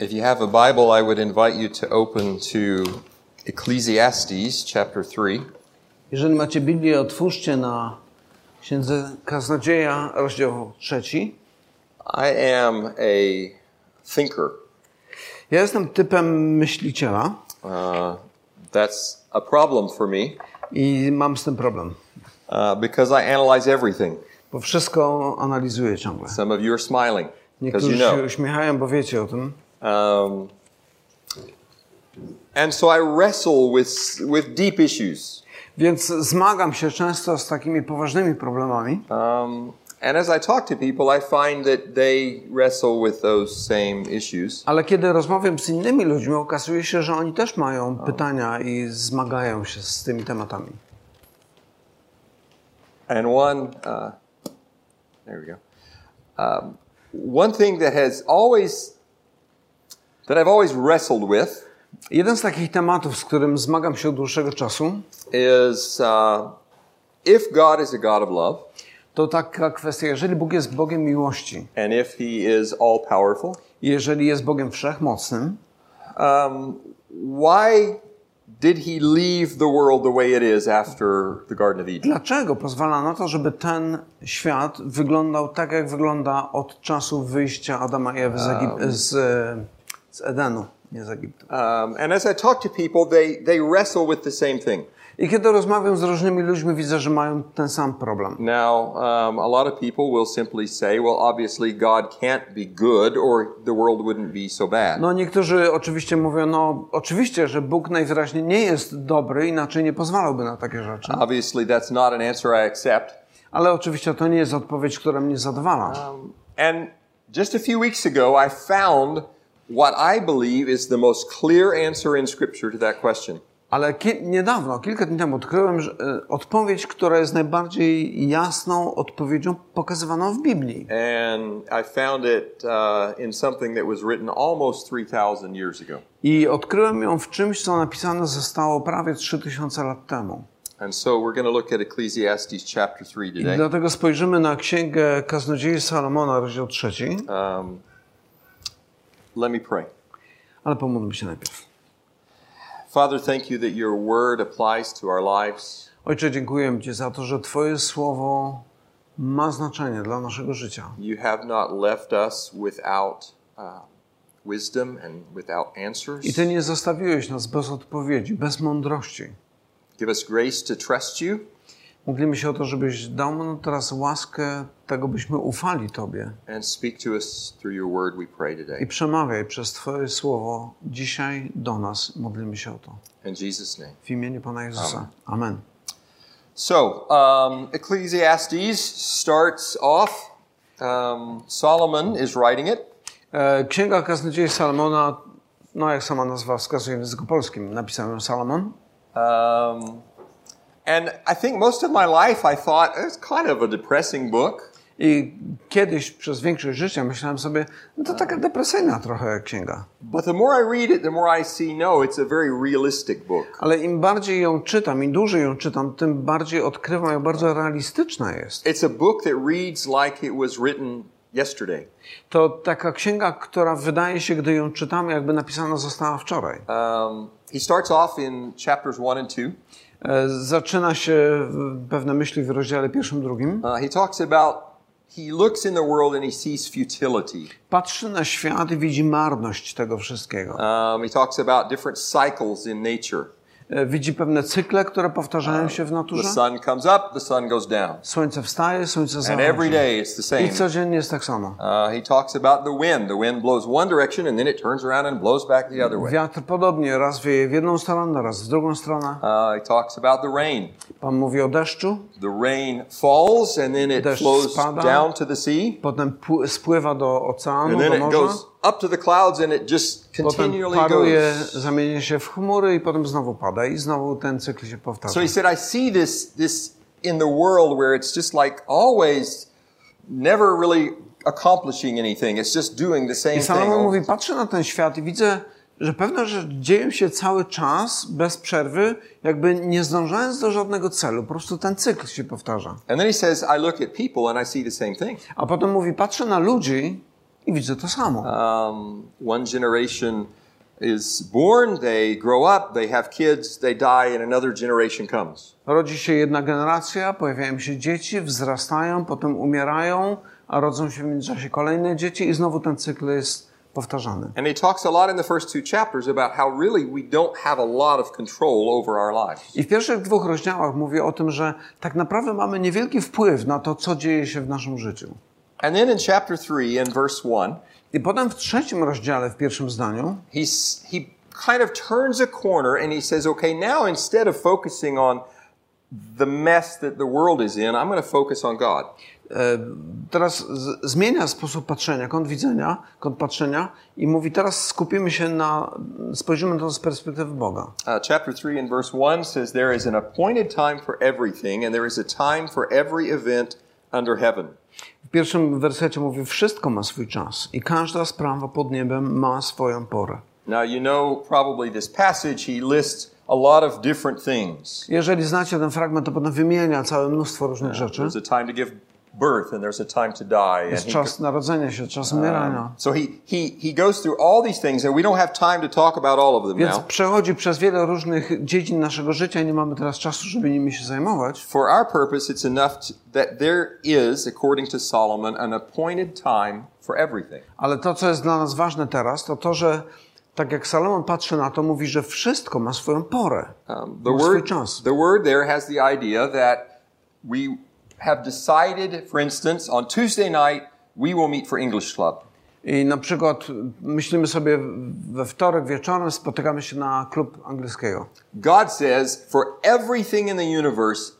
If you have a Bible, I would invite you to open to Ecclesiastes chapter 3. Jeżeli macie Biblię, otwórzcie na Księdze Kaznodzieja, rozdział trzeci. I am a thinker. Ja jestem typem myśliciela Uh, that's a problem for me i mam z tym problem, uh, because I analyze everything. bo wszystko analizuję ciągle. Some of you are smiling because you Niektórzy know. się uśmiechają, bo wiecie o tym. Um, and so I wrestle with, with deep issues. Więc zmagam się często z takimi poważnymi problemami. Um, and as I talk to people, I find that they wrestle with those same issues. Ale kiedy rozmawiam z innymi ludźmi, okazuje się, że oni też mają pytania i zmagają się z tymi tematami. And one, uh, there we go. Um, one thing that has always, that I've always wrestled with Jeden z takich tematów, z którym zmagam się od dłuższego czasu, is uh, if God is a God of love, to taka kwestia, jeżeli Bóg jest Bogiem miłości, and if He is all powerful, jeżeli jest Bogiem wszechmocnym, um, why did He leave the world the way it is after the Garden of Eden? dlaczego pozwala na to, żeby ten świat wyglądał tak, jak wygląda od czasu wyjścia Adama i Ewy z, Egip- z, z Edenu, nie z Egiptu? Um, and as I talk to people, they, they wrestle with the same thing. I kiedy rozmawiam z różnymi ludźmi, widzę, że mają ten sam problem. Now, um, a lot of people will simply say, well, obviously God can't be good or the world wouldn't be so bad. No niektórzy oczywiście mówią, no oczywiście, że Bóg najwyraźniej nie jest dobry, inaczej nie pozwalałby na takie rzeczy. Obviously, that's not an answer I accept. Ale oczywiście to nie jest odpowiedź, która mnie zadowala. Um, and just a few weeks ago, I found what I believe is the most clear answer in Scripture to that question. Ale ki- niedawno, kilka dni temu odkryłem że, e, odpowiedź, która jest najbardziej jasną odpowiedzią pokazywaną w Biblii. And I found it uh, in something that was written almost 3,000 years ago. I odkryłem ją w czymś, co napisane zostało prawie 3000 lat temu. And so we're going to look at Ecclesiastes chapter 3 I today. dlatego spojrzymy na księgę Kaznodziei Salomona, rozdział trzeci. Um, let me pray. Ale pomódlmy się najpierw. Father, thank you that your word applies to our lives. Ojcze, dziękuję Ci za to, że Twoje słowo ma znaczenie dla naszego życia. You have not left us without uh, wisdom and without answers. I Ty nie zostawiłeś nas bez odpowiedzi, bez mądrości. Give us grace to trust you Modlimy się o to, żebyś dał nam teraz łaskę tego, byśmy ufali Tobie. I przemawiaj przez Twoje słowo dzisiaj do nas. Modlimy się o to. W imieniu Pana Jezusa. Amen. So, um, Ecclesiastes starts off. Um, Solomon is writing it. E, Księga Kaznodziei Salomona, no jak sama nazwa wskazuje w języku polskim, napisałem Salomon. Um, And I think most of my life I thought oh, it's kind of a depressing book. I kiedyś przez większość życia myślałem sobie, no to taka depresyjna trochę księga. But the more I read it, the more I see no, it's a very realistic book. Ale im bardziej ją czytam, im dłużej ją czytam, tym bardziej odkrywam, jak bardzo realistyczna jest. It's a book that reads like it was written yesterday. To taka księga, która wydaje się, gdy ją czytamy, jakby napisana została wczoraj. Um, he starts off in chapters 1 and 2. Zaczyna się pewne myśli w rozdziale pierwszym, drugim. Uh, he talks about he looks in the world and he sees futility. Patrzy na świat i widzi marność tego wszystkiego. Um, he talks about different cycles in nature. E, Widzi pewne cykle, które powtarzają się w The naturze. sun comes up, the sun goes down, Słońce wstaje, słońce and zachodzi. every day it's the same. I codziennie jest tak samo. Uh, he talks about the wind. The wind blows one direction and then it turns around and blows back the other way. Wiatr podobnie, raz wieje w jedną stronę, raz w drugą stronę. Uh, he talks about the rain. Pan mówi o deszczu, The rain falls and then it Deszcz flows spada. down to the sea, potem spływa do oceanu, and then do it morza, goes up to the clouds and it just potem continually paruje, goes. zamienia się w chmury i potem znowu pada i znowu ten cykl się powtarza. So he said, I see this, this in the world where it's just like always never really accomplishing anything. It's just doing the same I thing. Salomon mówi, patrzę na ten świat i widzę, że pewne rzeczy dzieją się cały czas, bez przerwy, jakby nie zdążając do żadnego celu. Po prostu ten cykl się powtarza. And then he says, I look at people and I see the same thing. A potem mówi, patrzę na ludzi I widzę to samo. Um, one generation is born, they grow up, they have kids, they die, and another generation comes. Rodzi się jedna generacja, pojawiają się dzieci, wzrastają, potem umierają, a rodzą się w międzyczasie kolejne dzieci i znowu ten cykl jest powtarzany. And he talks a lot in the first two chapters about how really we don't have a lot of control over our lives. I w pierwszych dwóch rozdziałach mówię o tym, że tak naprawdę mamy niewielki wpływ na to, co dzieje się w naszym życiu. And then in chapter 3 and verse 1, I potem w trzecim rozdziale, w pierwszym zdaniu, he's, he kind of turns a corner and he says, okay, now instead of focusing on the mess that the world is in, I'm going to focus on God. e, teraz zmienia sposób patrzenia, kąt widzenia, kąt patrzenia i mówi teraz skupimy się na, spojrzymy na to z perspektywy Boga. Uh, chapter 3 and verse 1 says, There is an appointed time for everything, and there is a time for every event under heaven. W pierwszym wersecie mówi, wszystko ma swój czas i każda sprawa pod niebem ma swoją porę. Now, you know probably this passage, he lists a lot of different things. Jeżeli znacie ten fragment, to potem wymienia całe mnóstwo różnych rzeczy. There's a time to give birth, and there's a time to die. Jest czas narodzenia się, czas umierania. so he, he, he goes through all these things, and we don't have time to talk about all of them Więc now. przechodzi przez wiele różnych dziedzin naszego życia i nie mamy teraz czasu, żeby nimi się zajmować. For our purpose, it's enough to, that there is, according to Solomon, an appointed time for everything. Ale to, co jest dla nas ważne teraz, to to, że tak jak Salomon patrzy na to, mówi, że wszystko ma swoją porę. Um, the Ma swój word, czas. the word there has the idea that we have decided, for instance, on Tuesday night we will meet for English club. I na przykład myślimy sobie we wtorek wieczorem spotykamy się na klub angielskiego. God says, for everything in the universe,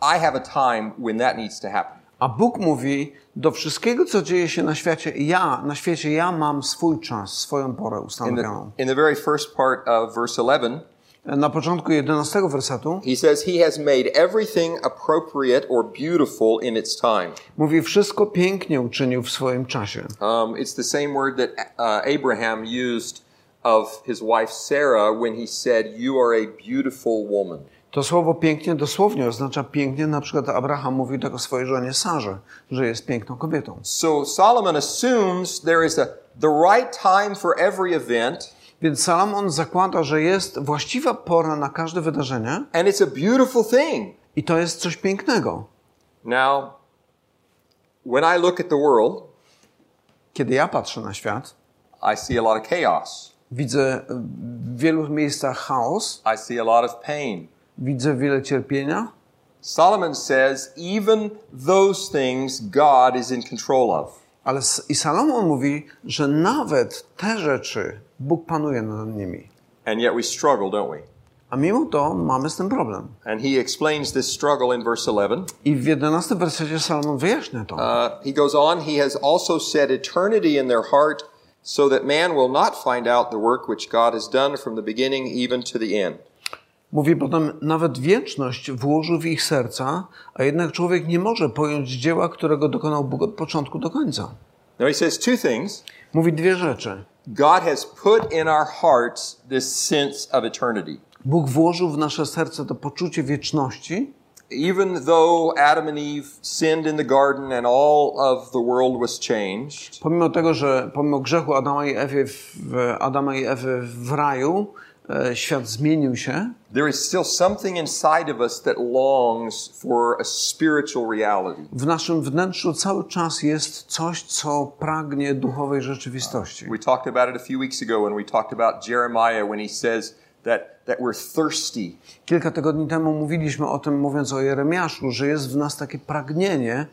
I have a time when that needs to happen. A Bóg mówi, do wszystkiego, co dzieje się na świecie, ja, na świecie ja mam swój czas, swoją porę In the, ustanowioną. in the very first part of verse 11, Na początku 11 wersetu he says, He has made everything appropriate or beautiful in its time. mówi, wszystko pięknie uczynił w swoim czasie. Um, it's the same word that uh, Abraham used of his wife Sarah when he said, You are a beautiful woman. To słowo pięknie dosłownie oznacza pięknie. Na przykład Abraham mówił tak o swojej żonie Sarze, że jest piękną kobietą. So Solomon assumes there is a the right time for every event, Więc Salomon zakłada, że jest właściwa pora na każde wydarzenie and it's a beautiful thing. i to jest coś pięknego. Now, when I look at the world, Kiedy ja patrzę na świat, I see a lot of chaos. widzę w wielu miejscach chaos, I see a lot of pain. widzę wiele cierpienia, Solomon says, even those things God is in control of. ale i Salomon mówi, że nawet te rzeczy Bóg panuje nad nimi. And yet we struggle, don't we? A mimo to mamy z tym problem. And he explains this struggle in verse 11. I w 11 wersecie Salomon wyjaśnia to. Uh, he goes on, he has also set eternity in their heart so that man will not find out the work which God has done from the beginning even to the end. Mówi potem, nawet wieczność włożył w ich serca, a jednak człowiek nie może pojąć dzieła, którego dokonał Bóg od początku do końca. Now he says two things. Mówi dwie rzeczy. God has put in our hearts this sense of eternity. Bóg włożył w nasze serce to poczucie wieczności, Even though Adam and Eve sinned in the garden and all of the world was changed, pomimo tego, że pomimo grzechu Adama i Ewy w, Adama i Ewy w raju, świat zmienił się, there is still something inside of us that longs for a spiritual reality. w naszym wnętrzu cały czas jest coś, co pragnie duchowej rzeczywistości. We talked about it a few weeks ago when we talked about Jeremiah when he says that, that we're thirsty. Kilka tygodni temu mówiliśmy o tym, mówiąc o Jeremiaszu, że jest w nas takie pragnienie,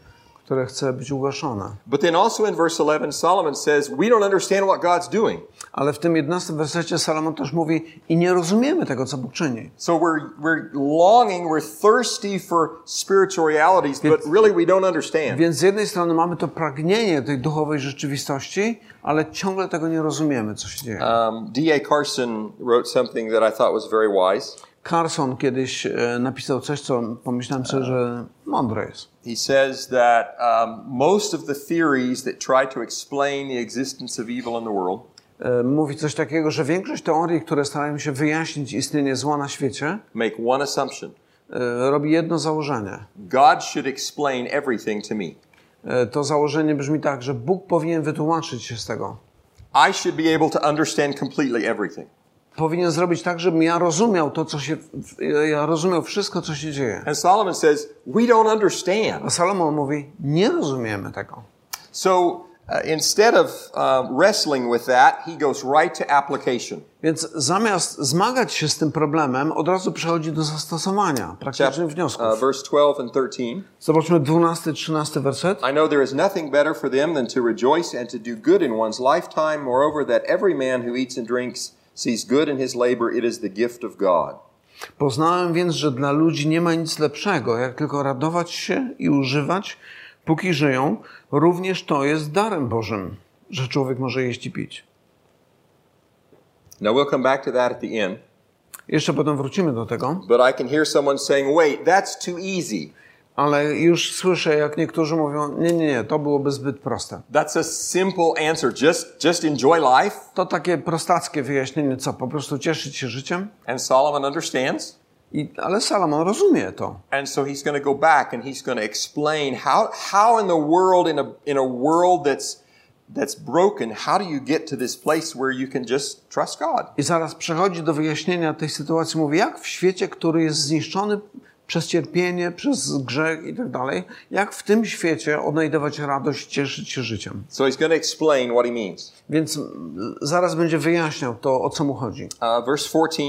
które chce być ugaszone. But then also in verse 11, Solomon says, We don't understand what God's doing. Ale w tym 11 wersecie Salomon też mówi i nie rozumiemy tego, co Bóg czyni. So we're, we're longing, we're thirsty for spiritual realities, but really we don't understand. Więc z jednej strony mamy to pragnienie tej duchowej rzeczywistości, ale ciągle tego nie rozumiemy, co się dzieje. Um, D.A. Carson wrote something that I thought was very wise. Carson kiedyś e, napisał coś, co pomyślałem sobie, że mądre jest. He says that um, most of the theories that try to explain the existence of evil in the world E, Mówi coś takiego, że większość teorii, które starają się wyjaśnić istnienie zła na świecie, make one assumption e, robi jedno założenie. God should explain everything to me. to założenie brzmi tak, że Bóg powinien wytłumaczyć się z tego. I should be able to understand completely everything. Powinien zrobić tak, żebym ja rozumiał to, co się, ja rozumiał wszystko, co się dzieje. And Solomon says, We don't understand. A Salomon mówi, nie rozumiemy tego. So uh, instead of um, wrestling with that, he goes right to application. Więc zamiast zmagać się z tym problemem, od razu przechodzi do zastosowania praktycznych wniosków. uh, verse 12 and 13. Zobaczmy 12-13 werset. I know there is nothing better for them than to rejoice and to do good in one's lifetime. Moreover, that every man who eats and drinks sees good in his labor, it is the gift of God. Poznałem więc, że dla ludzi nie ma nic lepszego, jak tylko radować się i używać, póki żyją. Również to jest darem Bożym, że człowiek może jeść i pić. Now, we'll come back to that at the end, Jeszcze potem wrócimy do tego, but I can hear someone saying, wait, that's too easy. Ale już słyszę, jak niektórzy mówią, nie, nie, nie, to byłoby zbyt proste. That's a simple answer. Just, just enjoy life. To takie prostackie wyjaśnienie, co, po prostu cieszyć się życiem? And Solomon understands. I, ale Salomon rozumie to. And so he's going to go back and he's going to explain how, how in the world, in a, in a world that's, that's broken, how do you get to this place where you can just trust God? I zaraz przechodzi do wyjaśnienia tej sytuacji. Mówi, jak w świecie, który jest zniszczony przez cierpienie, przez grzech i tak dalej, jak w tym świecie odnajdywać radość, cieszyć się życiem. So he's going to explain what he means. Więc zaraz będzie wyjaśniał to, o co mu chodzi. Uh, verse 14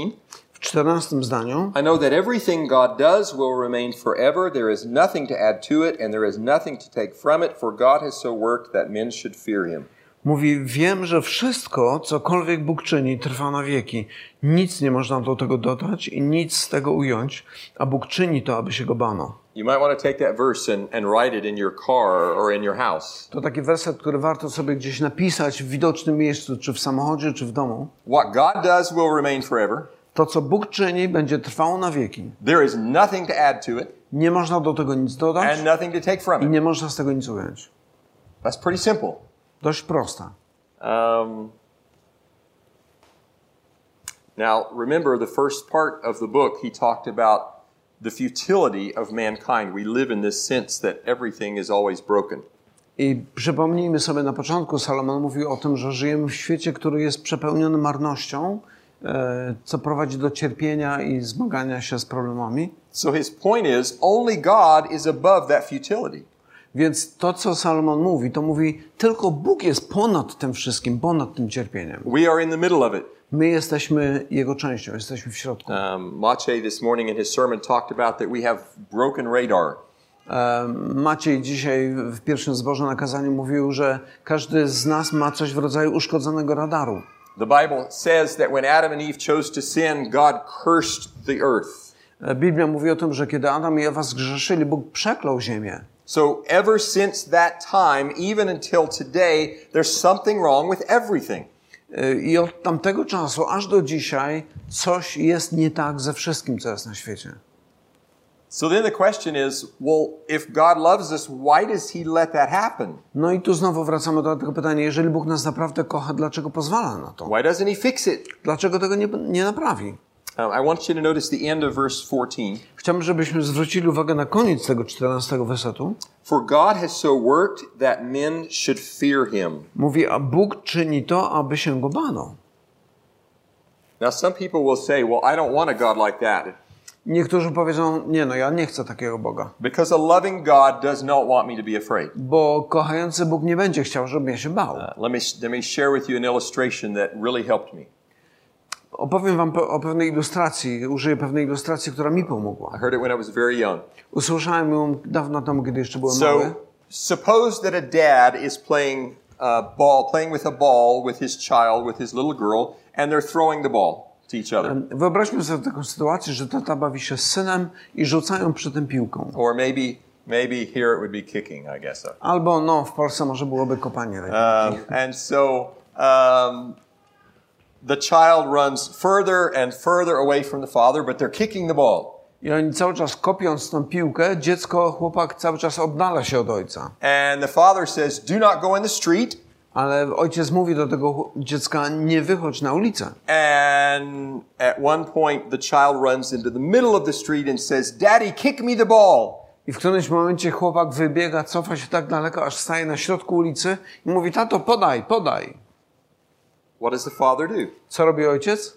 W czternastym zdaniu I know that everything God does will remain forever. There is nothing to add to it, and there is nothing to take from it, for God has so worked that men should fear him. Mówi, wiem, że wszystko, cokolwiek Bóg czyni, trwa na wieki. Nic nie można do tego dodać i nic z tego ująć, a Bóg czyni to, aby się go bano. You might want to take that verse and, and write it in your car or in your house. To taki werset, który warto sobie gdzieś napisać w widocznym miejscu, czy w samochodzie, czy w domu. What God does will remain forever. To, co Bóg czyni, będzie trwało na wieki. There is nothing to add to it Nie można do tego nic dodać and nothing to take from i it. nie można z tego nic ująć. That's pretty simple. Dość prosta. Um, now, remember the first part of the book, he talked about the futility of mankind. We live in this sense that everything is always broken. I przypomnijmy sobie na początku, Salomon mówił o tym, że żyjemy w świecie, który jest przepełniony marnością, e, co prowadzi do cierpienia i zmagania się z problemami. So his point is only God is above that futility. Więc to, co Salomon mówi, to mówi, tylko Bóg jest ponad tym wszystkim, ponad tym cierpieniem. We are in the middle of it. My jesteśmy Jego częścią, jesteśmy w środku. Um, Maciej this morning in his sermon talked about that we have broken radar. E, Maciej dzisiaj w pierwszym zborze na kazaniu mówił, że każdy z nas ma coś w rodzaju uszkodzonego radaru. The Bible says that when Adam and Eve chose to sin, God cursed the earth. Biblia mówi o tym, że kiedy Adam i Ewa zgrzeszyli, Bóg przeklął ziemię. So ever since that time, even until today, there's something wrong with everything. E, I od tamtego czasu aż do dzisiaj coś jest nie tak ze wszystkim, co jest na świecie. So then the question is, well, if God loves us, why does he let that happen? No i tu znowu wracamy do tego pytania, jeżeli Bóg nas naprawdę kocha, dlaczego pozwala na to? Why doesn't he fix it? Dlaczego tego nie, nie naprawi? Um, I want you to notice the end of verse 14. Chciałbym, żebyśmy zwrócili uwagę na koniec tego 14 wersetu. For God has so worked that men should fear him. Mówi, a Bóg czyni to, aby się go bano. Now, some people will say, well, I don't want a God like that. Niektórzy powiedzą, nie no, ja nie chcę takiego Boga. Because a loving God does not want me to be afraid. Bo kochający Bóg nie będzie chciał, żebym ja się bał. Uh, let, me, let me share with you an illustration that really helped me. Opowiem wam o pewnej ilustracji, użyję pewnej ilustracji, która mi pomogła. I heard it when I was very young. Usłyszałem ją dawno temu, kiedy jeszcze byłem So, mały. suppose that a dad is playing uh, ball, playing with a ball with his child, with his little girl, and they're throwing the ball to each other. Wyobraźmy sobie taką sytuację, że tata bawi się z synem i rzucają przy tym piłką. Or maybe, maybe here it would be kicking, I guess. Albo, no, w Polsce może byłoby kopanie. Um, and so um, the child runs further and further away from the father, but they're kicking the ball. I oni cały czas kopiąc tą piłkę, dziecko, chłopak cały czas oddala się od ojca. And the father says, Do not go in the street. Ale ojciec mówi do tego dziecka, nie wychodź na ulicę. And at one point, the child runs into the middle of the street and says, Daddy, kick me the ball. I w którymś momencie chłopak wybiega, cofa się tak daleko, aż staje na środku ulicy i mówi, tato, podaj, podaj. What does the father do? Co robi ojciec?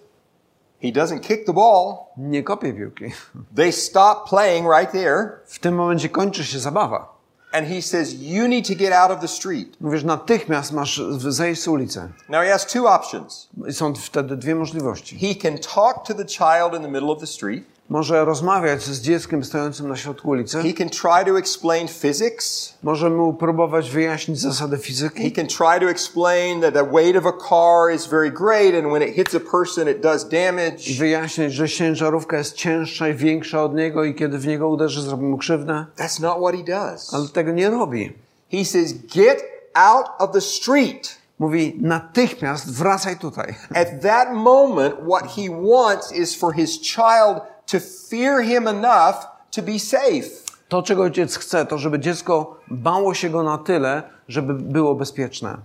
He doesn't kick the ball. Nie kopie piłki. They stop playing right there. W tym momencie kończy się zabawa. And he says, You need to get out of the street. Mówisz, natychmiast masz zejść z ulicy. Now he has two options. Są wtedy dwie możliwości. He can talk to the child in the middle of the street. Może rozmawiać z dzieckiem stojącym na środku ulicy. He can try to explain physics. Może mu próbować wyjaśnić zasady He fizyki. can try to explain that the weight of a car is very great and when it hits a person it does I damage. wyjaśnić, że ciężarówka jest cięższa i większa od niego i kiedy w niego uderzy, zrobi mu krzywdę. That's not what he does. Ale tego nie robi. He says, Get out of the street. Mówi, natychmiast wracaj tutaj. At that moment, what he wants is for his child to fear him enough to be safe. To, czego ojciec chce, to żeby dziecko bało się go na tyle, żeby było bezpieczne.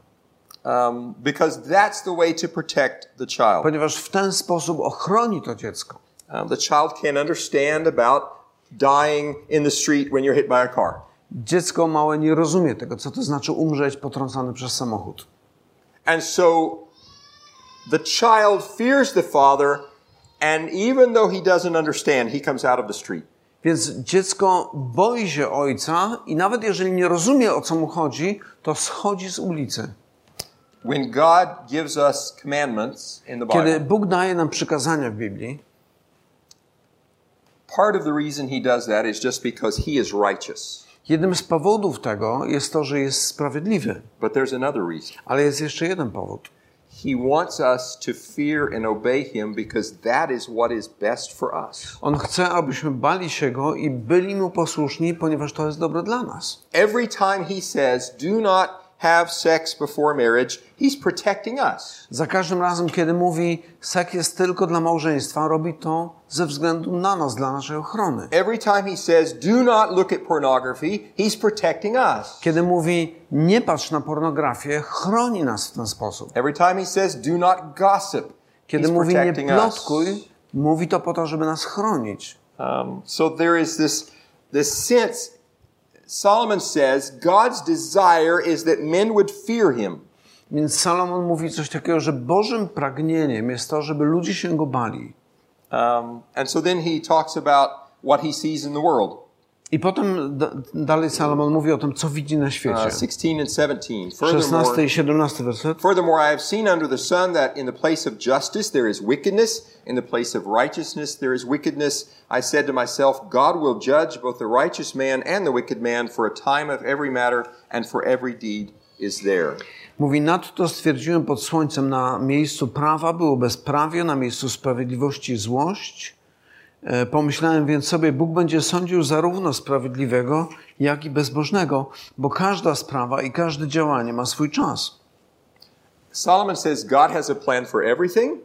Um, because that's the way to protect the child. Ponieważ w ten sposób ochroni to dziecko. Um, the child can understand about dying in the street when you're hit by a car. Dziecko małe nie rozumie tego, co to znaczy umrzeć potrącony przez samochód. And so the child fears the father, and even though he doesn't understand, he comes out of the street. Więc dziecko boi się ojca i nawet jeżeli nie rozumie, o co mu chodzi, to schodzi z ulicy. When God gives us commandments in the Kiedy Bible, Bóg daje nam przykazania w Biblii, part of the reason he does that is just because he is righteous. jednym z powodów tego jest to, że jest sprawiedliwy. But there's another reason. Ale jest jeszcze jeden powód. He wants us to fear and obey him because that is what is best for us. On chce, abyśmy bali się go i byli mu posłuszni, ponieważ to jest dobre dla nas. Every time he says, do not have sex before marriage, he's protecting us. Za każdym razem, kiedy mówi, seks jest tylko dla małżeństwa, robi to ze względu na nas, dla naszej ochrony. Every time he says, do not look at pornography, he's protecting us. Kiedy mówi, nie patrz na pornografię, chroni nas w ten sposób. Every time he says, do not gossip, Kiedy he's mówi, nie protecting us. plotkuj, mówi to po to, żeby nas chronić. Um, so there is this, this sense, Solomon says, God's desire is that men would fear him. Więc Salomon mówi coś takiego, że Bożym pragnieniem jest to, żeby ludzie się go bali. Um, and so then he talks about what he sees in the world. I potem da- dalej Salomon mówi o tym, co widzi na Uh, świecie. 16 and 17. 16 Furthermore, i 17 werset. Furthermore, I have seen under the sun that in the place of justice there is wickedness, in the place of righteousness there is wickedness. I said to myself, God will judge both the righteous man and the wicked man, for a time of every matter and for every deed is there. Mówi, nadto stwierdziłem pod słońcem, na miejscu prawa było bezprawie, na miejscu sprawiedliwości złość. E, Pomyślałem więc sobie, Bóg będzie sądził zarówno sprawiedliwego, jak i bezbożnego, bo każda sprawa i każde działanie ma swój czas. Solomon says God has a plan for everything.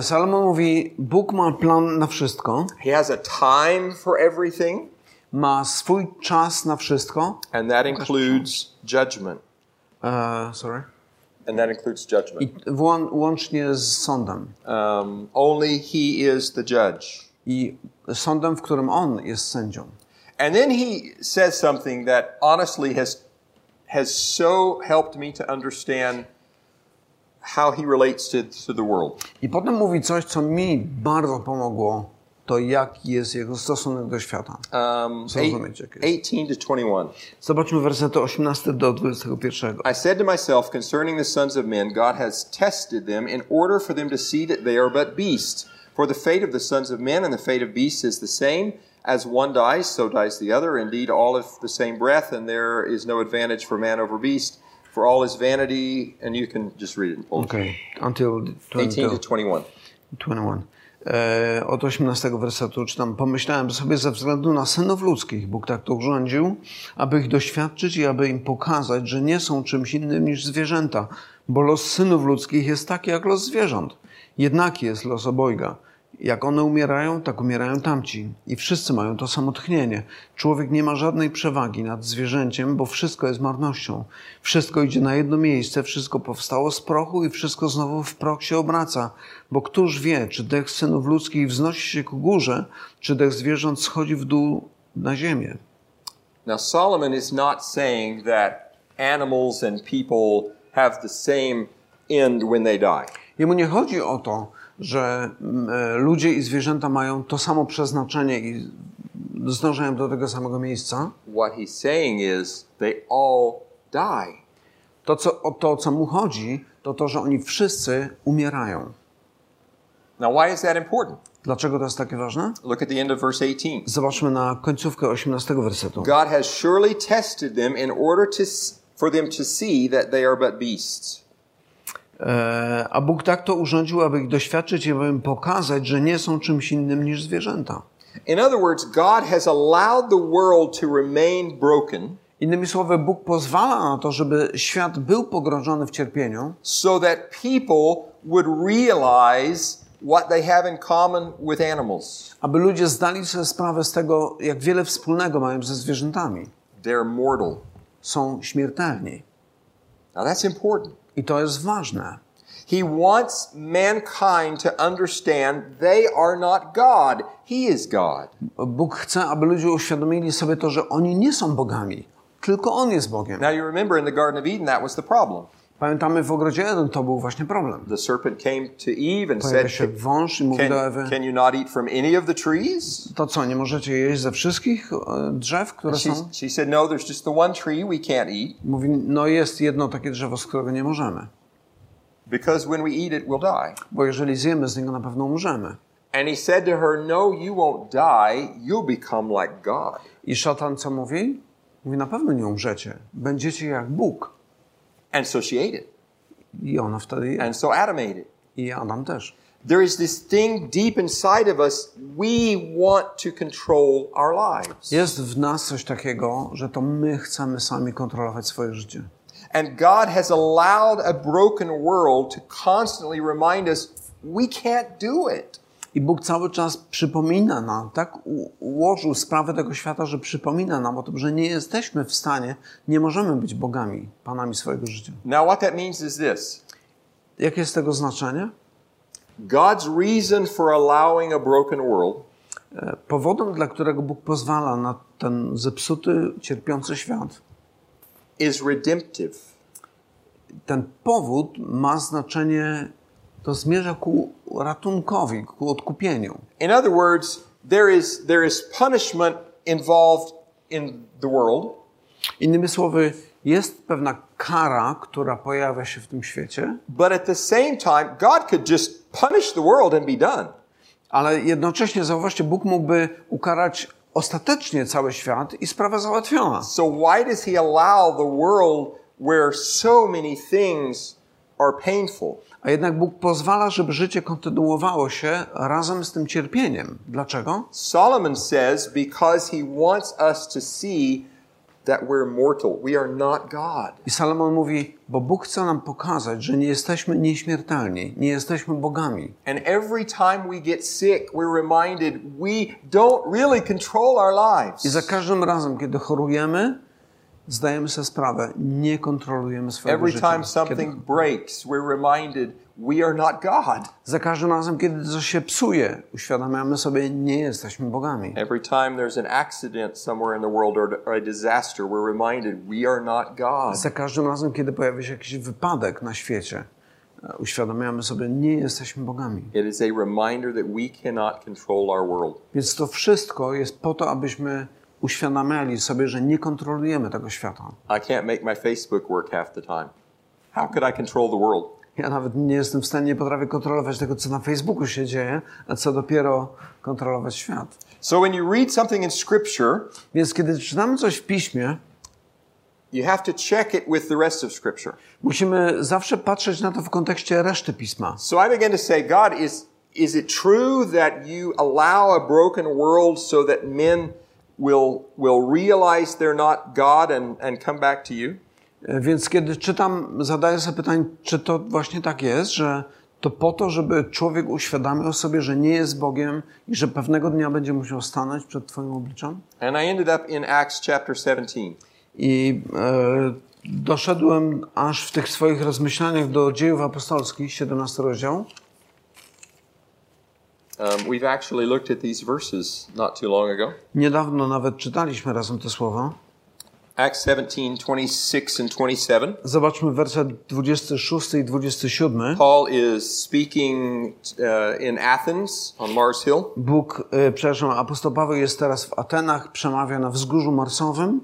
Salomon mówi, Bóg ma plan na wszystko, He has a time for everything, ma swój czas na wszystko. and that includes judgment. E, sorry. And that includes judgment. I łącznie z sądem. Um, only He is the judge. I sądem, w którym On jest sędzią. And then he says something that honestly has has so helped me to understand how he relates to, to the world. I potem mówi coś, co mi bardzo pomogło, to jaki jest jego stosunek do świata. Um, Zrozumieć, jak jest. 18 to 21. Zobaczmy wersety 18 do 21. I said to myself concerning the sons of men, God has tested them in order for them to see that they are but beasts. For the fate of the sons of men and the fate of beasts is the same. As one dies, so dies the other. Indeed, all of the same breath, and there is no advantage for man over beast. For all is vanity, and you can just read it in Polish. Okay. Until 18 to 20, 21. 21. E, od 18 wersetu czytam. Pomyślałem sobie ze względu na synów ludzkich, Bóg tak to urządził, aby ich doświadczyć i aby im pokazać, że nie są czymś innym niż zwierzęta, bo los synów ludzkich jest taki jak los zwierząt. Jednaki jest los obojga. Jak one umierają, tak umierają tamci. I wszyscy mają to samo tchnienie. Człowiek nie ma żadnej przewagi nad zwierzęciem, bo wszystko jest marnością. Wszystko idzie na jedno miejsce, wszystko powstało z prochu i wszystko znowu w proch się obraca. Bo któż wie, czy dech synów ludzkich wznosi się ku górze, czy dech zwierząt schodzi w dół na ziemię. Now, Solomon is not saying that animals and people have the same end when they die. Jemu nie chodzi o to, że mm, e, ludzie i zwierzęta mają to samo przeznaczenie i zdążają do tego samego miejsca. What he's saying is they all die. To, co, o to, co mu chodzi, to to, że oni wszyscy umierają. Now, why is that important? Dlaczego to jest takie ważne? Look at the end of verse 18. Zobaczmy na końcówkę 18 wersetu. God has surely tested them in order to, for them to see that they are but beasts. E, a Bóg tak to urządził, aby ich doświadczyć i aby im pokazać, że nie są czymś innym niż zwierzęta. In other words, God has allowed the world to remain broken Innymi słowy, Bóg pozwala na to, żeby świat był pogrążony w cierpieniu, so that people would realize what they have in common with animals. aby ludzie zdali sobie sprawę z tego, jak wiele wspólnego mają ze zwierzętami. They're mortal. Są śmiertelni. Now that's important. I to jest ważne. He wants mankind to understand they are not God. He is God. Bóg chce, aby ludzie uświadomili sobie to, że oni nie są bogami, tylko On jest Bogiem. Now you remember in the Garden of Eden that was the problem. Pamiętamy w ogrodzie Eden to był właśnie problem. The serpent came to Eve and Pojawia said, wąż i mówi do can, Ewy, can you not eat from any of the trees? to co, nie możecie jeść ze wszystkich e, drzew, które She, są? she said, no, there's just the one tree we can't eat Mówi, no jest jedno takie drzewo, z którego nie możemy. because when we eat it, we'll die. Bo jeżeli zjemy z niego, na pewno umrzemy. And he said to her, no, you won't die. You'll become like God. I szatan co mówi? Mówi, na pewno nie umrzecie. Będziecie jak Bóg. And so she ate it. I ona wtedy je. And so Adam ate it. I Adam też. There is this thing deep inside of us. We want to control our lives. Jest w nas coś takiego, że to my chcemy sami kontrolować swoje życie. And God has allowed a broken world to constantly remind us we can't do it. I Bóg cały czas przypomina nam, tak ułożył sprawę tego świata, że przypomina nam o tym, że nie jesteśmy w stanie, nie możemy być bogami, panami swojego życia. Now, what that means is this Jakie jest tego znaczenie? God's reason for allowing a broken world E, Powodem, dla którego Bóg pozwala na ten zepsuty, cierpiący świat, is redemptive. ten powód ma znaczenie, to zmierza ku ratunkowi, ku odkupieniu. In other words, there is, there is punishment involved in the world, Innymi słowy, jest pewna kara, która pojawia się w tym świecie, but at the same time, God could just punish the world and be done. ale jednocześnie, zauważcie, Bóg mógłby ukarać ostatecznie cały świat i sprawa załatwiona. So, why does He allow the world where so many things are painful? A jednak Bóg pozwala, żeby życie kontynuowało się razem z tym cierpieniem. Dlaczego? Solomon says, because He wants us to see that we're mortal. We are not God. I Salomon mówi, bo Bóg chce nam pokazać, że nie jesteśmy nieśmiertelni, nie jesteśmy bogami. And every time we get sick, we're reminded we don't really control our I za lives. każdym razem, kiedy chorujemy, zdajemy sobie sprawę, nie kontrolujemy swojego Every życia. time something breaks, we're reminded we are not God. Za każdym razem, kiedy coś się psuje, uświadamiamy sobie, nie jesteśmy bogami. Every time there's an accident somewhere in the world or or a disaster, we're reminded we are not God. Za każdym razem, kiedy pojawia się jakiś wypadek na świecie, e, uświadamiamy sobie, nie jesteśmy bogami. It is a reminder that we cannot control our world. Więc to wszystko jest po to, abyśmy uświadamiali sobie, że nie kontrolujemy tego świata. I can't make my Facebook work half the time. How could I control the world? Ja nawet nie jestem w stanie, nie potrafię kontrolować tego, co na Facebooku się dzieje, a co dopiero kontrolować świat. So when you read something in Scripture, Więc kiedy czytamy coś w piśmie, you have to check it with the rest of Scripture. musimy zawsze patrzeć na to w kontekście reszty pisma. So I began to say, God, is, is it true that you allow a broken world so that men will, will realize they're not God and, and come back to you? E, Więc kiedy czytam, zadaję sobie pytanie, czy to właśnie tak jest, że to po to, żeby człowiek uświadamiał sobie, że nie jest Bogiem i że pewnego dnia będzie musiał stanąć przed Twoim obliczem? And I ended up in Acts chapter 17. I e, doszedłem aż w tych swoich rozmyślaniach do dziejów apostolskich, 17 rozdział. Um, we've actually looked at these verses not too long ago. Niedawno nawet czytaliśmy razem te słowa. Acts 17, 26 and 27. Zobaczmy werset 26 i 27. Paul is speaking uh, in Athens on Mars Hill. Bóg, e, przepraszam, apostoł Paweł jest teraz w Atenach, przemawia na wzgórzu marsowym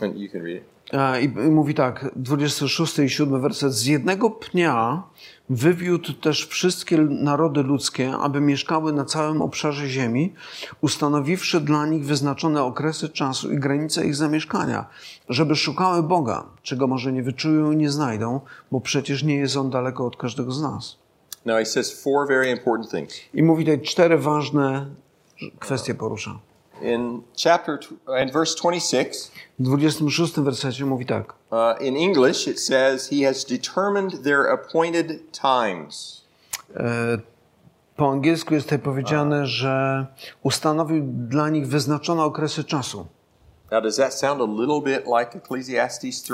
And you can read it. I, i mówi tak, 26 i 7 werset. Z jednego pnia wywiódł też wszystkie narody ludzkie, aby mieszkały na całym obszarze ziemi, ustanowiwszy dla nich wyznaczone okresy czasu i granice ich zamieszkania, żeby szukały Boga, czego może nie wyczują i nie znajdą, bo przecież nie jest On daleko od każdego z nas. Now he says four very important things. I mówi tutaj cztery ważne kwestie porusza. In chapter, tw- in verse 26, W 26 wersecie mówi tak. uh, in English, it says, He has determined their appointed times. E, Po angielsku jest tutaj powiedziane, że ustanowił dla nich wyznaczone okresy czasu. Now, does that sound a little bit like Ecclesiastes 3?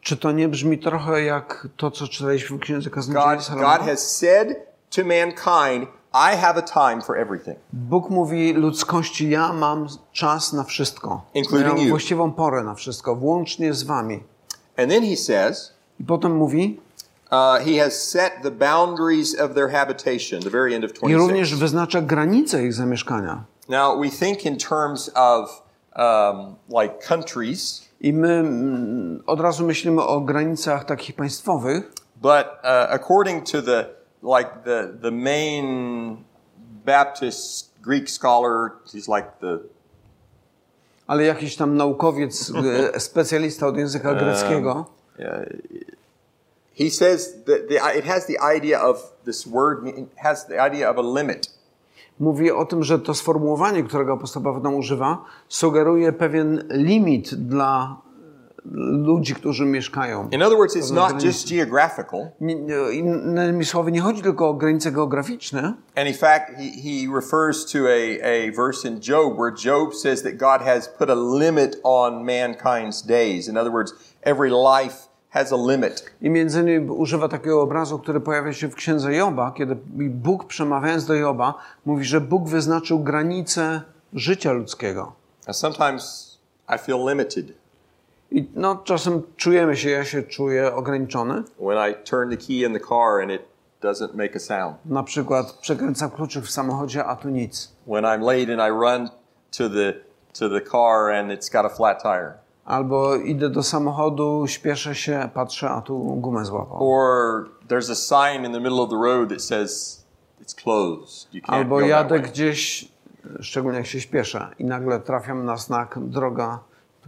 Czy to nie brzmi trochę jak to, co czytaliśmy w Księdze Kaznodziei God, God has said to mankind, I have a time for everything. Bóg mówi ludzkości, ja mam czas na wszystko. Including mam you. właściwą porę na wszystko, włącznie z wami. And then he says, I potem mówi, uh, He has set the boundaries of their habitation, the very end of i również 26. wyznacza granice ich zamieszkania. Now, we think in terms of um, like countries, I my mm, od razu myślimy o granicach takich państwowych, but uh, according to the like the the main Baptist Greek scholar, he's like the ale jakiś tam naukowiec, e, specjalista od języka greckiego, he says that the, it has the idea of this word has the idea of a limit. mówi o tym, że to sformułowanie, którego apostoł Paweł używa, sugeruje pewien limit dla ludzi, którzy mieszkają. In other words, it's not just geographical. Innymi słowy, nie chodzi tylko o granice geograficzne, And in fact, he, he refers to a, a verse in Job where Job says that God has put a limit on mankind's days. In other words, every life has a limit. I między innymi używa takiego obrazu, który pojawia się w księdze Joba, kiedy Bóg przemawiając do Joba mówi, że Bóg wyznaczył granice życia ludzkiego. Now, sometimes I feel limited I no, czasem czujemy się, ja się czuję ograniczony. when I turn the key in the car and it doesn't make a sound. Na przykład przekręcam kluczyk w samochodzie, a tu nic. When I'm late and I run to the, to the car and it's got a flat tire. Albo idę do samochodu, śpieszę się, patrzę, a tu gumę złapał. Or there's a sign in the middle of the road that says it's closed. You can't Albo jadę gdzieś, szczególnie jak się śpieszę, i nagle trafiam na znak, droga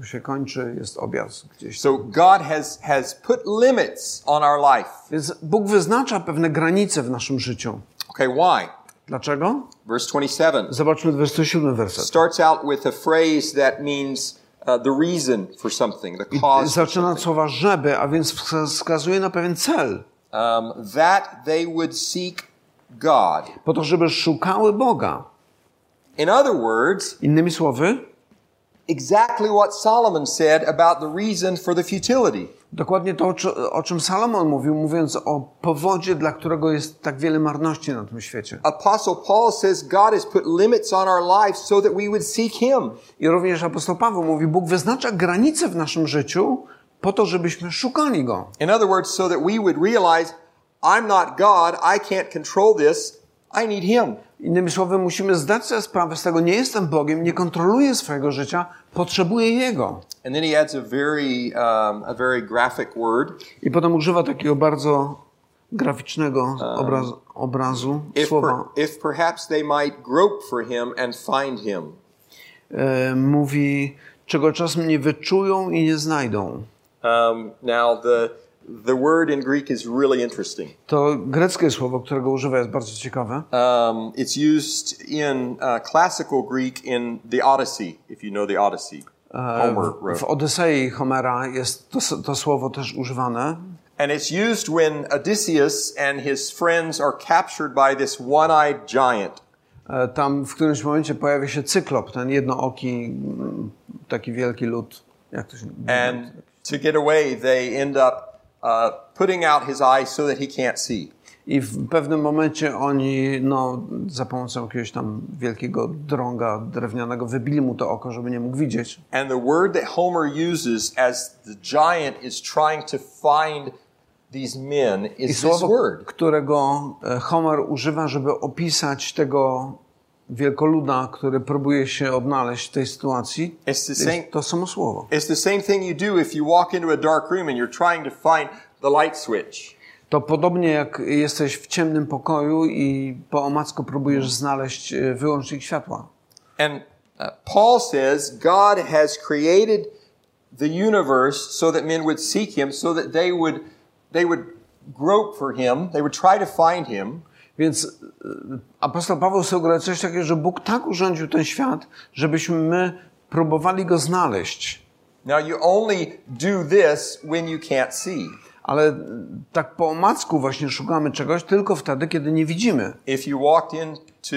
tu się kończy, jest objazd gdzieś. So God has, has put limits on our life. Więc Bóg wyznacza pewne granice w naszym życiu. Okay, why? Dlaczego? Verse 27 Zobaczmy 27 werset. starts out with a phrase that means uh, the reason for something, the cause. for Zaczyna od słowa żeby, a więc wska- wskazuje na pewien cel. Um, that they would seek God. Po to, żeby szukały Boga. In other words, Innymi słowy, exactly what Solomon said about the reason for the futility. dokładnie to, o czy- o czym Salomon mówił, mówiąc o powodzie, dla którego jest tak wiele marności na tym świecie. Apostle Paul says God has put limits on our life so that we would seek Him. I również apostoł Paweł mówi, Bóg wyznacza granice w naszym życiu po to, żebyśmy szukali Go. In other words, so that we would realize I'm not God, I can't control this, I need Him. Innymi słowy, musimy zdać sobie sprawę z tego, nie jestem Bogiem, nie kontroluję swojego życia, potrzebuję Jego. And then he adds a very, um, a very graphic word. I potem używa takiego bardzo graficznego obraz, obrazu, If, słowa. per, if perhaps they might grope for him and find him. E, mówi, czego czasem nie wyczują i nie znajdą. Um, now, the, the word in Greek is really interesting. To greckie słowo, którego używa, jest bardzo ciekawe. Um, it's used in uh, classical Greek in the Odyssey, if you know the Odyssey. Homer W wrote. Odysei Homera jest to, to słowo też używane. And it's used when Odysseus and his friends are captured by this one-eyed giant. E, Tam w którymś momencie pojawia się cyklop, ten jednooki, taki wielki lud. Jak to się And to get away, they end up uh, putting out his eyes so that he can't see. I w pewnym momencie oni, no, za pomocą jakiegoś tam wielkiego drąga drewnianego wybili mu to oko, żeby nie mógł widzieć. And the word that Homer uses as the giant is trying to find these men I is this słowo, word. którego e, Homer używa, żeby opisać tego wielkoluda, który próbuje się odnaleźć w tej sytuacji, It's the to same to samo słowo. it's the same thing you do if you walk into a dark room and you're trying to find the light switch. To podobnie jak jesteś w ciemnym pokoju i po omacku próbujesz znaleźć e, wyłącznik światła. And uh, Paul says God has created the universe so that men would seek him, so that they would they would grope for him, they would try to find him, Więc e, apostoł Paweł sugeruje coś takiego, że Bóg tak urządził ten świat, żebyśmy my próbowali go znaleźć. Now you only do this when you can't see. Ale e, tak po omacku właśnie szukamy czegoś tylko wtedy, kiedy nie widzimy. If you walked into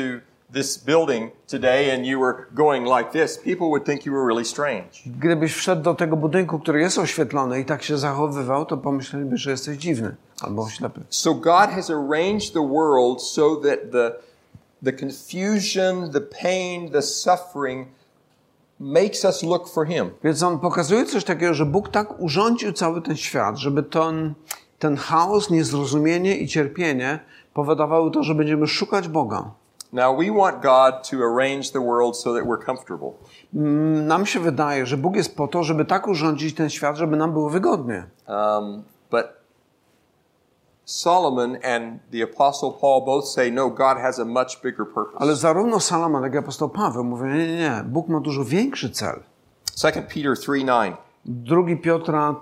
this building today and you were going like this, people would think you were really strange. Gdybyś wszedł do tego budynku, który jest oświetlony i tak się zachowywał, to pomyśleliby, że jesteś dziwny albo ślepy. So God has arranged the world so that the the confusion, the pain, the suffering makes us look for him. Więc on pokazuje coś takiego, że Bóg tak urządził cały ten świat, żeby ten, ten chaos, niezrozumienie i cierpienie powodowały to, że będziemy szukać Boga. Now we want God to arrange the world so that we're comfortable. Mm, Nam się wydaje, że Bóg jest po to, żeby tak urządzić ten świat, żeby nam było wygodnie. Um, but Solomon and the Apostle Paul both say, no, God has a much bigger purpose. Ale zarówno Salomon, jak i apostoł Paweł mówią, nie, nie, nie, Bóg ma dużo większy cel. 2 Peter 3 9. Drugi Piotra,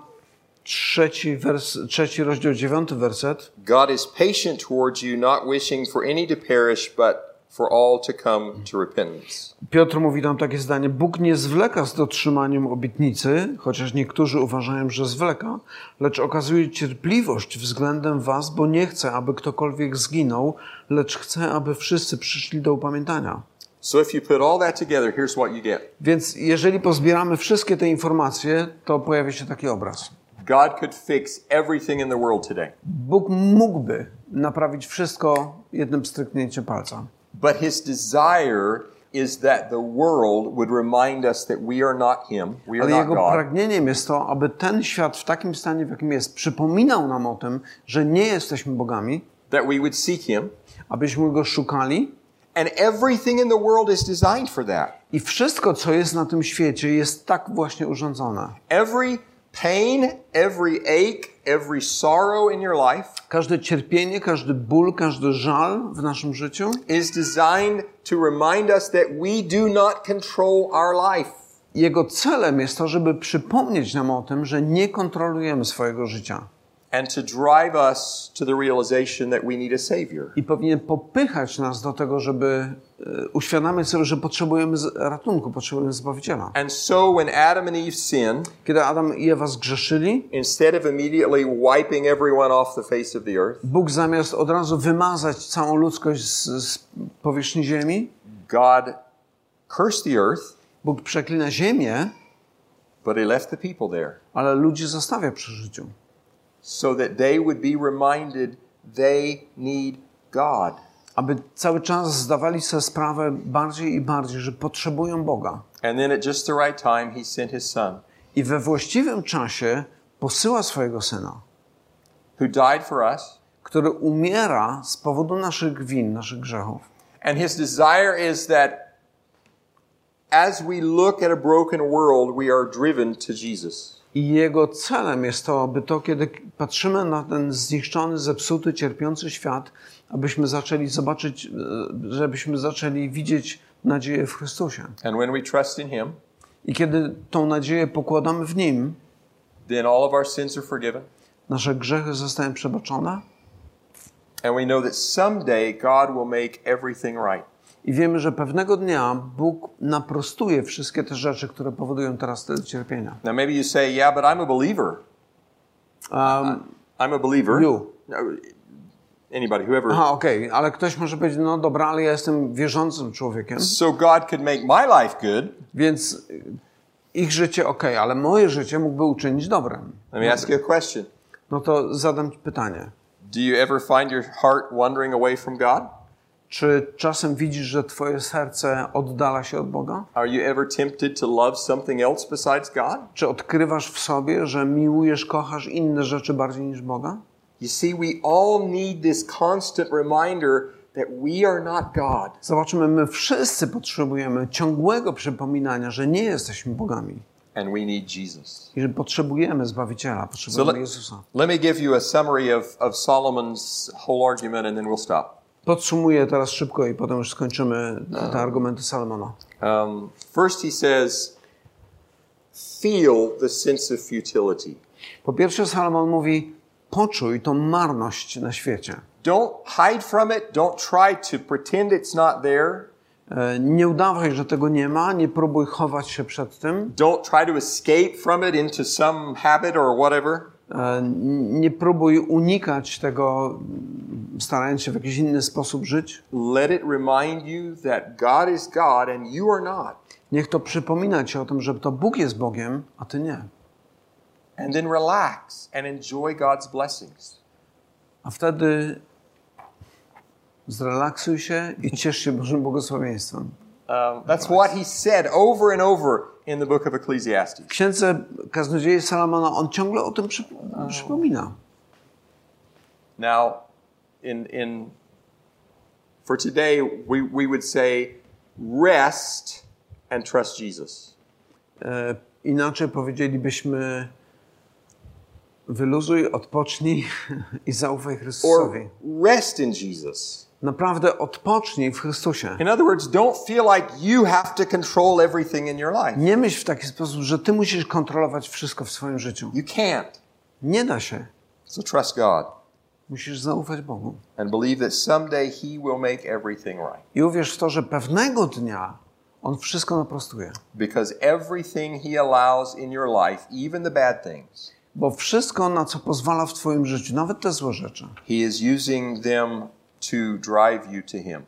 trzeci, wers, trzeci rozdział, dziewiąty werset. God is patient towards you, not wishing for any to perish, but for all to come to repentance. Piotr mówi tam takie zdanie: Bóg nie zwleka z dotrzymaniem obietnicy, chociaż niektórzy uważają, że zwleka, lecz okazuje cierpliwość względem Was, bo nie chce, aby ktokolwiek zginął, lecz chce, aby wszyscy przyszli do upamiętania. So if you put all that together, here's what you get. Więc jeżeli pozbieramy wszystkie te informacje, to pojawia się taki obraz. God could fix everything in the world today, Bóg mógłby naprawić wszystko jednym stryknięciem palca. But his desire is that the world would remind us that we are not him, we are Ale not jego God, pragnieniem jest to, aby ten świat w takim stanie, w jakim jest, przypominał nam o tym, że nie jesteśmy bogami, that we would seek him, abyśmy go szukali and everything in the world is designed for that. i wszystko, co jest na tym świecie, jest tak właśnie urządzone. Every pain, every ache, every sorrow in your life Każde cierpienie, każdy ból, każdy żal w naszym życiu is designed to remind us that we do not control our life. jego celem jest to, żeby przypomnieć nam o tym, że nie kontrolujemy swojego życia. And to drive us to the realization that we need a Savior. I powinien popychać nas do tego, żeby e, uświadamiać sobie, że potrzebujemy ratunku, potrzebujemy Zbawiciela. And so when Adam and Eve sinned, Kiedy Adam i Ewa zgrzeszyli, instead of immediately wiping everyone off the face of the earth, Bóg zamiast od razu wymazać całą ludzkość z, z powierzchni ziemi, God cursed the earth, Bóg przeklina ziemię, but He left the people there ale ludzi zostawia przy życiu. So that they would be reminded they need God. Aby cały czas zdawali sobie sprawę bardziej i bardziej, że potrzebują Boga. And then at just the right time, He sent His Son, I we właściwym czasie posyła swojego Syna, who died for us. który umiera z powodu naszych win, naszych grzechów. And His desire is that as we look at a broken world, we are driven to Jesus. I jego celem jest to, aby to, kiedy patrzymy na ten zniszczony, zepsuty, cierpiący świat, abyśmy zaczęli zobaczyć, e, żebyśmy zaczęli widzieć nadzieję w Chrystusie. And when we trust in Him, I kiedy tą nadzieję pokładamy w Nim, then all of our sins are forgiven. nasze grzechy zostają przebaczone And we know that someday God will make everything right. I wiemy, że pewnego dnia Bóg naprostuje wszystkie te rzeczy, które powodują teraz te cierpienia. Now, maybe you say, yeah, but I'm a believer. Um, I'm a believer. You. No, Anybody, whoever. aha, okej, ale ktoś może powiedzieć, no dobra, ale ja jestem wierzącym człowiekiem, So God could make my life good. więc y, ich życie okej, ale moje życie mógłby uczynić dobrem. Let me ask you a question. No to zadam ci pytanie. Do you ever find your heart wandering away from God? Czy czasem widzisz, że twoje serce oddala się od Boga? Are you ever tempted to love something else besides God? Czy odkrywasz w sobie, że miłujesz, kochasz inne rzeczy bardziej niż Boga? You see, we all need this constant reminder that we are not God. Zobaczymy, my wszyscy potrzebujemy ciągłego przypominania, że nie jesteśmy bogami And we need Jesus. i że potrzebujemy Zbawiciela, So potrzebujemy let, Jezusa. let me give you a summary of, of Solomon's whole argument and then we'll stop. Podsumuję teraz szybko i potem już skończymy te argumenty Salomona. Um, first, he says, feel the sense of futility. Po pierwsze, Salomon mówi: poczuj tą marność na świecie. Don't hide from it. Don't try to pretend it's not there. E, Nie udawaj, że tego nie ma, nie próbuj chować się przed tym, Don't try to escape from it into some habit or whatever. E, nie próbuj unikać tego, starając się w jakiś inny sposób żyć. Let it remind you that God is God and you are not. Niech to przypomina ci o tym, że to Bóg jest Bogiem, a ty nie. And then relax and enjoy God's blessings. A wtedy zrelaksuj się i ciesz się Bożym błogosławieństwem. Um, that's what he said over and over in the book of Ecclesiastes. W księdze Kaznodziei Salomona on ciągle o tym przy, przypomina. Now, in, in, for today, we, we would say rest and trust Jesus. E, inaczej powiedzielibyśmy wyluzuj, odpocznij i zaufaj Chrystusowi. Or rest in Jesus. Naprawdę odpocznij w Chrystusie. In other words, don't feel like you have to control everything in your life. Nie myśl w taki sposób, że ty musisz kontrolować wszystko w swoim życiu. You can't. Nie da się. So trust God Musisz zaufać Bogu. and believe that someday He will make everything right. I uwierz w to, że pewnego dnia On wszystko naprostuje. Because everything He allows in your life, even the bad things, Bo wszystko, na co pozwala w Twoim życiu, nawet te złe rzeczy, He is using them to drive you to Him.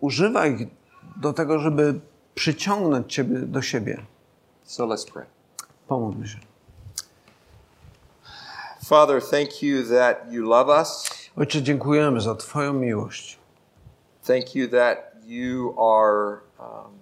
używa ich do tego, żeby przyciągnąć Ciebie do siebie. So let's pray. Pomódlmy się. Father, thank you that you love us. Ojcze, dziękujemy za Twoją miłość. Thank you that you are um,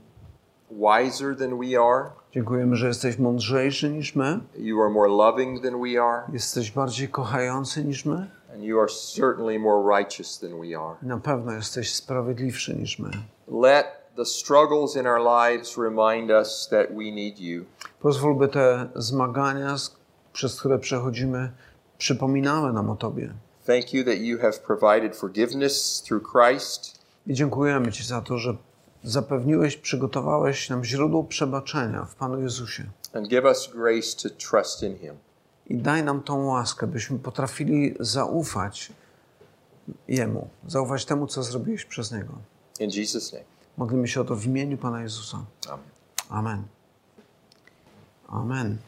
wiser than we are. Dziękujemy, że jesteś mądrzejszy niż my, You are more loving than we are. jesteś bardziej kochający niż my And you are certainly more righteous than we are. na pewno jesteś sprawiedliwszy niż my. Let the struggles in our lives remind us that we need you. Pozwól, by te zmagania, przez które przechodzimy, przypominały nam o Tobie. Thank you that you have provided forgiveness through Christ. I dziękujemy Ci za to, że zapewniłeś, przygotowałeś nam źródło przebaczenia w Panu Jezusie. And give us grace to trust in Him. I daj nam tą łaskę, byśmy potrafili zaufać Jemu, zaufać temu, co zrobiłeś przez Niego. In Jesus' name. Modlimy się o to w imieniu Pana Jezusa. Amen. Amen. Amen.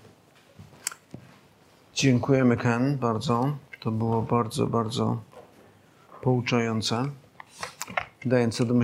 Dziękujemy, Ken, bardzo. To było bardzo, bardzo pouczające, dające do myślenia.